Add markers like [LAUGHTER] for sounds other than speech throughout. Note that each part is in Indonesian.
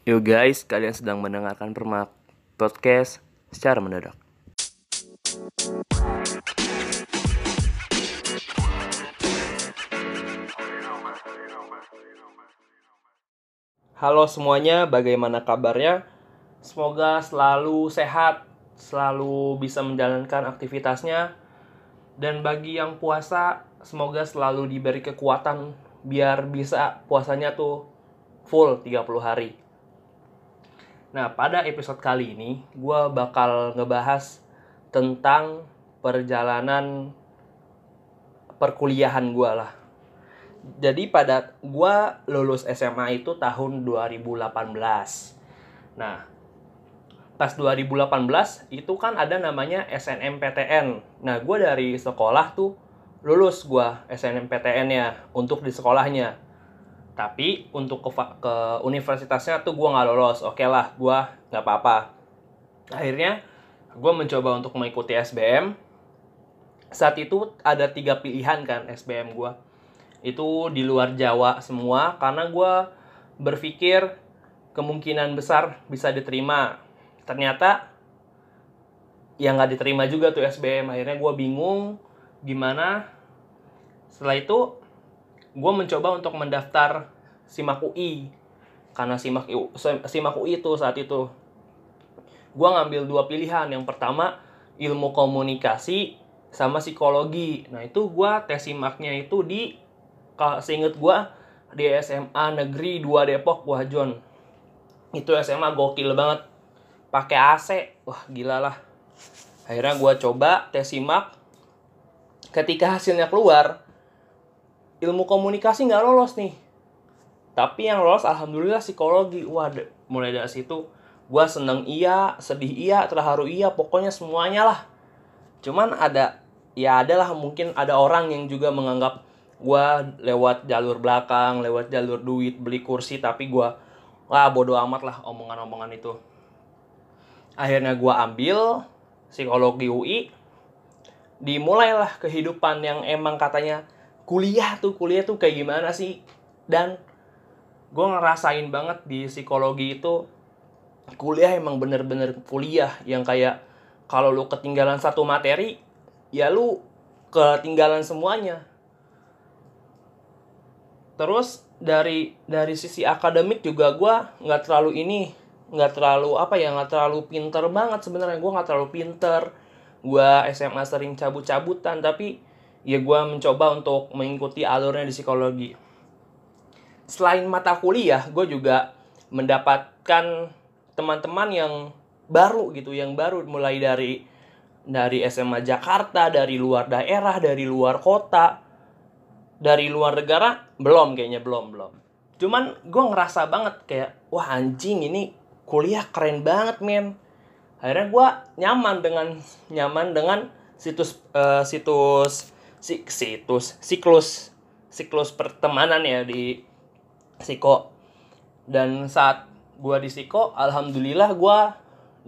Yo guys, kalian sedang mendengarkan Permak Podcast secara mendadak. Halo semuanya, bagaimana kabarnya? Semoga selalu sehat, selalu bisa menjalankan aktivitasnya. Dan bagi yang puasa, semoga selalu diberi kekuatan biar bisa puasanya tuh full 30 hari. Nah, pada episode kali ini, gue bakal ngebahas tentang perjalanan perkuliahan gue lah. Jadi pada gue lulus SMA itu tahun 2018. Nah, pas 2018 itu kan ada namanya SNMPTN. Nah, gue dari sekolah tuh lulus gue SNMPTN ya untuk di sekolahnya. Tapi untuk ke, ke universitasnya tuh gue nggak lolos. Oke lah, gue nggak apa-apa. Akhirnya gue mencoba untuk mengikuti SBM. Saat itu ada tiga pilihan kan SBM gue. Itu di luar Jawa semua karena gue berpikir kemungkinan besar bisa diterima ternyata yang nggak diterima juga tuh SBM akhirnya gue bingung gimana setelah itu gue mencoba untuk mendaftar simak UI karena simak simak UI itu saat itu. Gue ngambil dua pilihan. Yang pertama ilmu komunikasi sama psikologi. Nah itu gue tes simaknya itu di seinget gue di SMA Negeri 2 Depok Wah John itu SMA gokil banget. Pakai AC wah gila lah. Akhirnya gue coba tes simak. Ketika hasilnya keluar ilmu komunikasi nggak lolos nih. Tapi yang lolos alhamdulillah psikologi. Wah mulai dari situ gue seneng iya sedih iya terharu iya pokoknya semuanya lah. Cuman ada ya adalah mungkin ada orang yang juga menganggap gue lewat jalur belakang lewat jalur duit beli kursi tapi gue wah bodoh amat lah omongan-omongan itu. Akhirnya gue ambil psikologi UI dimulailah kehidupan yang emang katanya kuliah tuh kuliah tuh kayak gimana sih? Dan gue ngerasain banget di psikologi itu kuliah emang bener-bener kuliah yang kayak kalau lu ketinggalan satu materi ya lu ketinggalan semuanya. Terus dari dari sisi akademik juga gue nggak terlalu ini nggak terlalu apa ya nggak terlalu pinter banget sebenarnya. Gue nggak terlalu pinter. Gue SMA sering cabut-cabutan tapi ya gue mencoba untuk mengikuti alurnya di psikologi. Selain mata kuliah gue juga mendapatkan teman-teman yang baru gitu yang baru mulai dari dari SMA Jakarta dari luar daerah dari luar kota dari luar negara belum kayaknya belum belum. Cuman gue ngerasa banget kayak wah anjing ini kuliah keren banget men. Akhirnya gue nyaman dengan nyaman dengan situs uh, situs si, situs siklus siklus pertemanan ya di Siko. Dan saat gue di Siko alhamdulillah gue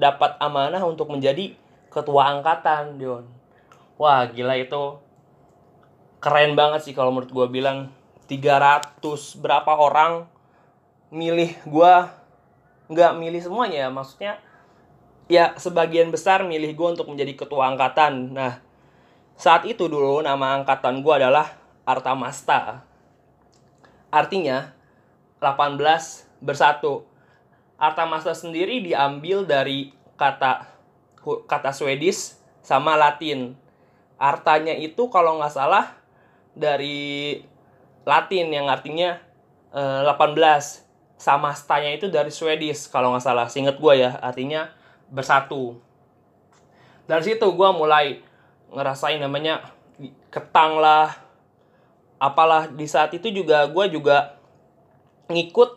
dapat amanah untuk menjadi ketua angkatan Dion. Wah gila itu. Keren banget sih kalau menurut gue bilang 300 berapa orang milih gue nggak milih semuanya maksudnya ya sebagian besar milih gue untuk menjadi ketua angkatan. Nah saat itu dulu nama angkatan gue adalah Artamasta. Artinya 18 bersatu. Artamasta sendiri diambil dari kata kata Swedish sama Latin. Artanya itu kalau nggak salah dari Latin yang artinya eh, 18 sama stanya itu dari Swedish kalau nggak salah. Singkat gue ya artinya bersatu. Dari situ gue mulai ngerasain namanya ketang lah apalah. Di saat itu juga gue juga ngikut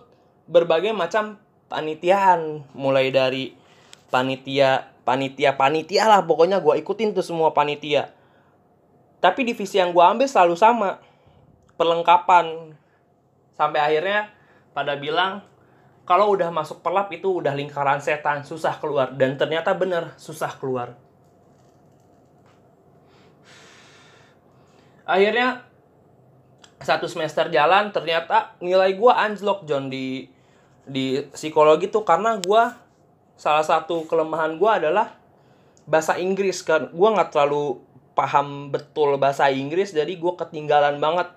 berbagai macam panitiaan. Mulai dari panitia panitia panitia lah. Pokoknya gue ikutin tuh semua panitia. Tapi divisi yang gue ambil selalu sama. Perlengkapan. Sampai akhirnya pada bilang kalau udah masuk pelap itu udah lingkaran setan, susah keluar. Dan ternyata bener, susah keluar. Akhirnya satu semester jalan ternyata nilai gue anjlok John di di psikologi tuh. Karena gue salah satu kelemahan gue adalah bahasa Inggris kan. Gue nggak terlalu paham betul bahasa Inggris jadi gue ketinggalan banget.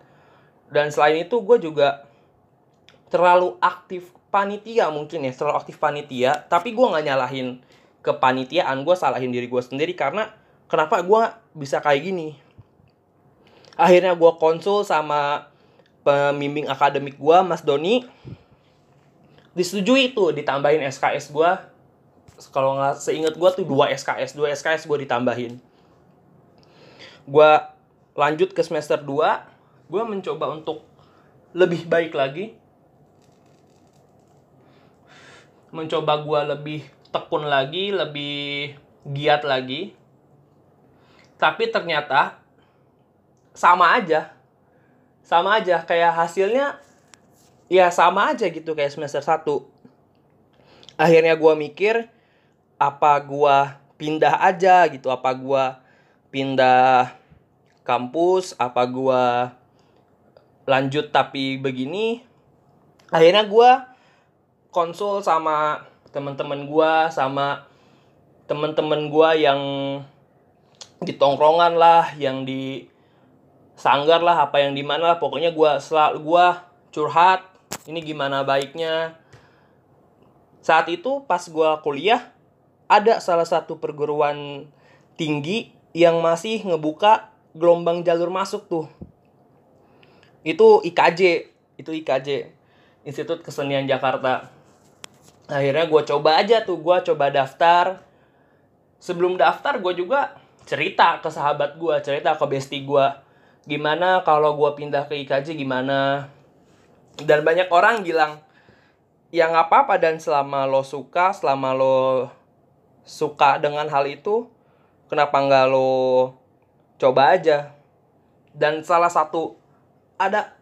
Dan selain itu gue juga terlalu aktif panitia mungkin ya terlalu aktif panitia. Tapi gue nggak nyalahin kepanitiaan gue salahin diri gue sendiri. Karena kenapa gue bisa kayak gini akhirnya gue konsul sama pembimbing akademik gue Mas Doni. Disetujui tuh ditambahin SKS gue kalau nggak seingat gue tuh dua SKS dua SKS gue ditambahin. Gue lanjut ke semester 2 gue mencoba untuk lebih baik lagi. Mencoba gue lebih tekun lagi lebih giat lagi. Tapi ternyata sama aja. Sama aja kayak hasilnya ya sama aja gitu kayak semester 1 akhirnya gue mikir apa gue pindah aja gitu? Apa gue pindah kampus? Apa gue lanjut tapi begini? Akhirnya gue konsul sama teman-teman gue sama teman-teman gue yang di tongkrongan lah yang di sanggar lah apa yang di mana lah pokoknya gue selalu gue curhat ini gimana baiknya. Saat itu pas gue kuliah ada salah satu perguruan tinggi yang masih ngebuka gelombang jalur masuk tuh. Itu IKJ itu IKJ Institut Kesenian Jakarta. Akhirnya gue coba aja tuh gue coba daftar. Sebelum daftar gue juga cerita ke sahabat gue cerita ke bestie gue gimana kalau gue pindah ke IKJ gimana? Dan banyak orang bilang ya nggak apa-apa dan selama lo suka selama lo suka dengan hal itu kenapa nggak lo coba aja? Dan salah satu ada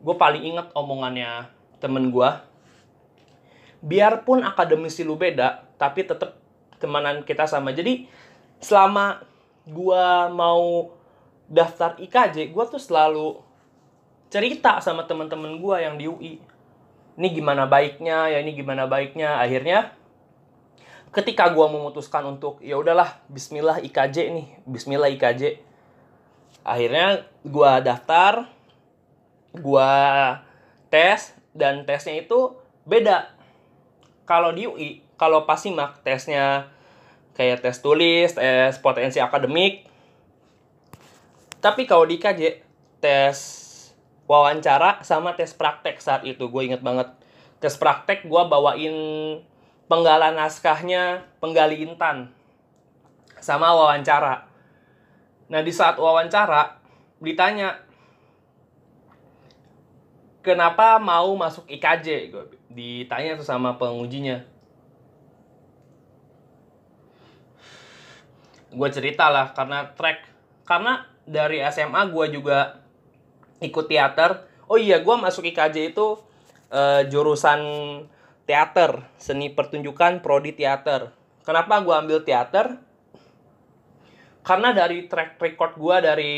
gue paling inget omongannya temen gue biarpun akademisi lu beda tapi tetap temanan kita sama. Jadi selama gua mau daftar IKJ gua tuh selalu cerita sama teman-teman gua yang di UI ini gimana baiknya ya ini gimana baiknya. Akhirnya ketika gua memutuskan untuk ya udahlah Bismillah IKJ nih Bismillah IKJ akhirnya gua daftar gua tes dan tesnya itu beda. Kalau di UI kalau pas simak tesnya kayak tes tulis tes potensi akademik tapi kalau di KJ tes wawancara sama tes praktek saat itu. Gue inget banget. Tes praktek gue bawain penggalan naskahnya penggali intan sama wawancara. Nah di saat wawancara ditanya kenapa mau masuk IKJ gue ditanya tuh sama pengujinya. Gue cerita lah karena track karena dari SMA gue juga ikut teater. Oh iya gue masuk IKJ itu uh, jurusan teater seni pertunjukan prodi teater. Kenapa gue ambil teater? Karena dari track record gue dari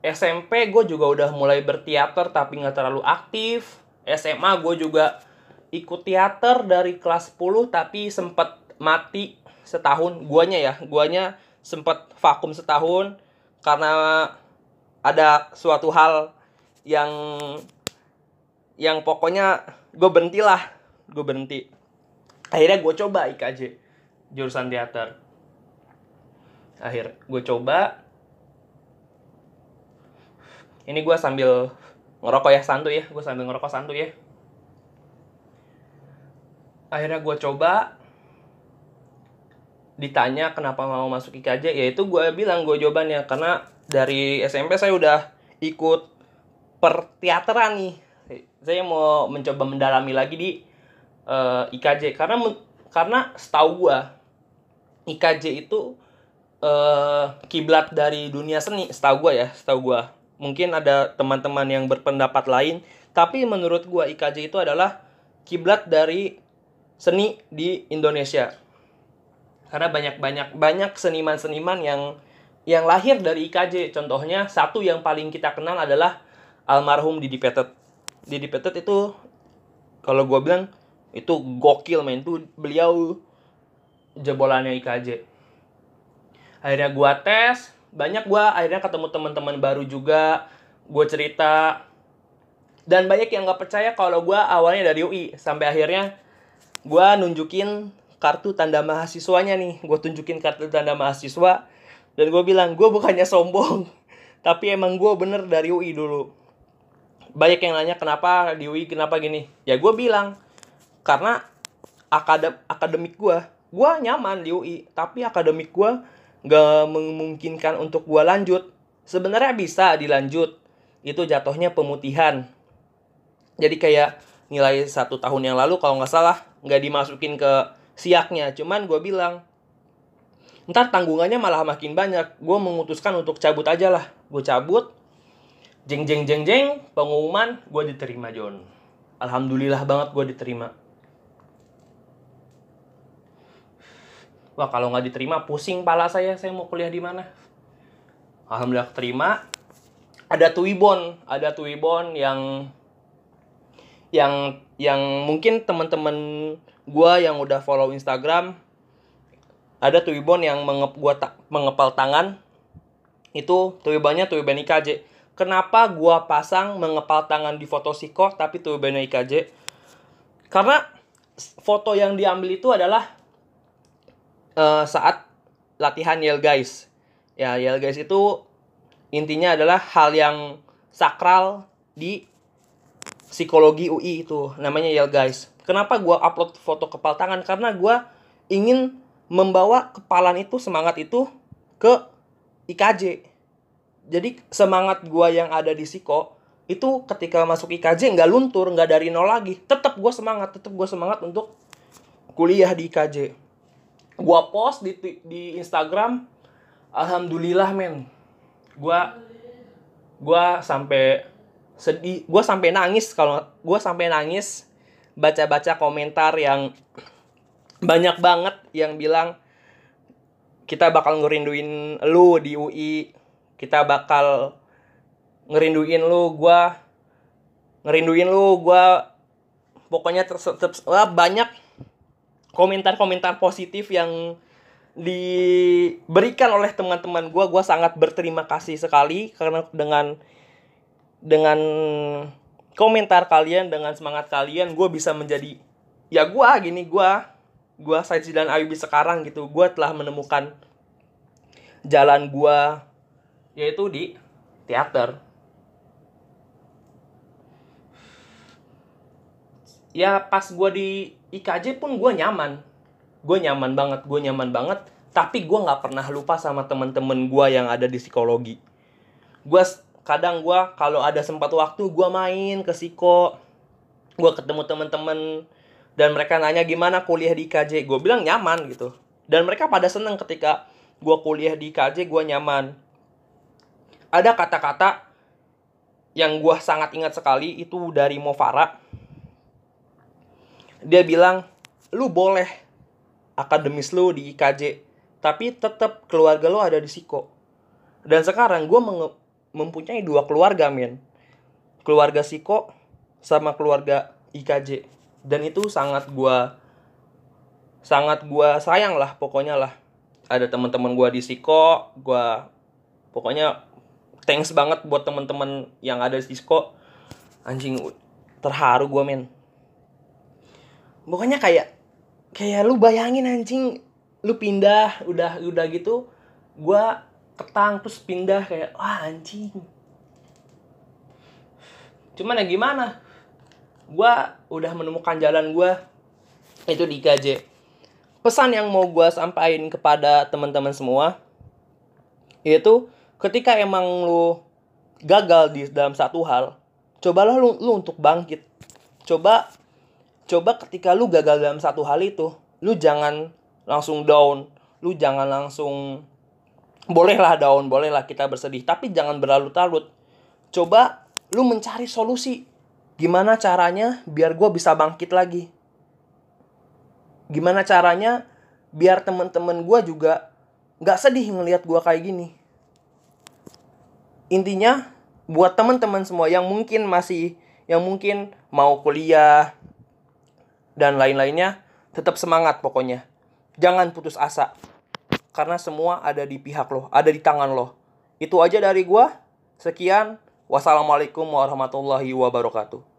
SMP gue juga udah mulai berteater tapi nggak terlalu aktif. SMA gue juga ikut teater dari kelas 10 tapi sempet mati setahun. Guanya ya guanya sempet vakum setahun karena ada suatu hal yang yang pokoknya gue berhenti lah gue berhenti. Akhirnya gue coba IKJ jurusan teater. Akhir gue coba. Ini gue sambil ngerokok ya santuy ya gue sambil ngerokok santuy ya. Akhirnya gue coba ditanya kenapa mau masuk IKJ ya itu gue bilang gue jawabannya. Karena dari SMP saya udah ikut perteateran nih. Saya mau mencoba mendalami lagi di uh, eh, IKJ karena karena setahu gue IKJ itu uh, kiblat dari dunia seni setahu gue ya setahu gue mungkin ada teman-teman yang berpendapat lain tapi menurut gue IKJ itu adalah kiblat dari seni di Indonesia. Karena banyak-banyak banyak seniman-seniman yang yang lahir dari IKJ. Contohnya satu yang paling kita kenal adalah almarhum Didi Petet. Didi Petet itu kalau gue bilang itu gokil men itu beliau jebolannya IKJ akhirnya gua tes banyak gua akhirnya ketemu teman-teman baru juga gue cerita dan banyak yang nggak percaya kalau gua awalnya dari UI sampai akhirnya gua nunjukin kartu tanda mahasiswanya nih. Gue tunjukin kartu tanda mahasiswa. Dan gue bilang gue bukannya sombong [LAUGHS] tapi emang gue bener dari UI dulu. Banyak yang nanya kenapa di UI kenapa gini? Ya gue bilang karena akadem akademik gue gue nyaman di UI tapi akademik gue gak memungkinkan untuk gue lanjut. Sebenarnya bisa dilanjut itu jatuhnya pemutihan. Jadi kayak nilai satu tahun yang lalu kalau nggak salah nggak dimasukin ke siaknya. Cuman gue bilang ntar tanggungannya malah makin banyak. Gue memutuskan untuk cabut aja lah. Gue cabut. Jeng jeng jeng jeng pengumuman gue diterima John alhamdulillah banget gue diterima. Wah kalau nggak diterima pusing pala saya. Saya mau kuliah di mana? Alhamdulillah terima ada tuibon ada tuibon yang yang yang mungkin teman-teman gue yang udah follow Instagram ada Tuibon yang mengep, gua ta mengepal tangan. Itu Tuibonnya Tuibon IKJ kenapa gua pasang mengepal tangan di foto Siko tapi Tuibon IKJ karena foto yang diambil itu adalah uh, saat latihan Yel guys. Ya Yel guys itu intinya adalah hal yang sakral di psikologi UI itu namanya Yel guys Kenapa gue upload foto kepal tangan? Karena gue ingin membawa kepalan itu, semangat itu ke IKJ. Jadi semangat gue yang ada di Siko itu ketika masuk IKJ nggak luntur, nggak dari nol lagi. Tetap gue semangat, tetap gue semangat untuk kuliah di IKJ. Gue post di, di Instagram, alhamdulillah men, gue gue sampai sedih, gue sampai nangis kalau gue sampai nangis baca-baca komentar yang banyak banget yang bilang kita bakal ngerinduin lu di UI kita bakal ngerinduin lu gua ngerinduin lu gua pokoknya tetap banyak komentar-komentar positif yang diberikan oleh teman-teman gua. Gua sangat berterima kasih sekali karena dengan dengan komentar kalian dengan semangat kalian gue bisa menjadi ya gue gini gue gue Said dan Ayubi sekarang gitu. Gue telah menemukan jalan gue yaitu di teater. Ya pas gue di IKJ pun gue nyaman. Gue nyaman banget gue nyaman banget. Tapi gue nggak pernah lupa sama temen-temen gue yang ada di psikologi. Gue kadang gue kalau ada sempat waktu gue main ke Siko. Gue ketemu temen-temen dan mereka nanya gimana kuliah di KJ gue bilang nyaman gitu. Dan mereka pada seneng ketika gue kuliah di KJ gue nyaman. Ada kata-kata yang gue sangat ingat sekali itu dari Mofara dia bilang lu boleh akademis lu di IKJ tapi tetap keluarga lu ada di Siko. Dan sekarang gue mempunyai dua keluarga men keluarga Siko sama keluarga IKJ dan itu sangat gua sangat gua sayang lah pokoknya lah. Ada teman-teman gua di Siko gua pokoknya thanks banget buat teman-teman yang ada di Siko. Anjing terharu gua men pokoknya kayak kayak lu bayangin anjing lu pindah udah udah gitu gua ketang terus pindah kayak wah anjing. Cuman ya gimana? Gue udah menemukan jalan gue itu di KJ pesan yang mau gue sampaikan kepada teman-teman semua yaitu ketika emang lu gagal di dalam satu hal cobalah lu untuk bangkit. Coba coba ketika lu gagal dalam satu hal itu lu jangan langsung down lu jangan langsung bolehlah daun, bolehlah kita bersedih, tapi jangan berlarut-larut. Coba lu mencari solusi. Gimana caranya biar gue bisa bangkit lagi? Gimana caranya biar temen-temen gue juga gak sedih ngelihat gue kayak gini? Intinya buat temen-temen semua yang mungkin masih yang mungkin mau kuliah dan lain-lainnya, tetap semangat pokoknya. Jangan putus asa. Karena semua ada di pihak lo, ada di tangan lo. Itu aja dari gua. Sekian. Wassalamualaikum warahmatullahi wabarakatuh.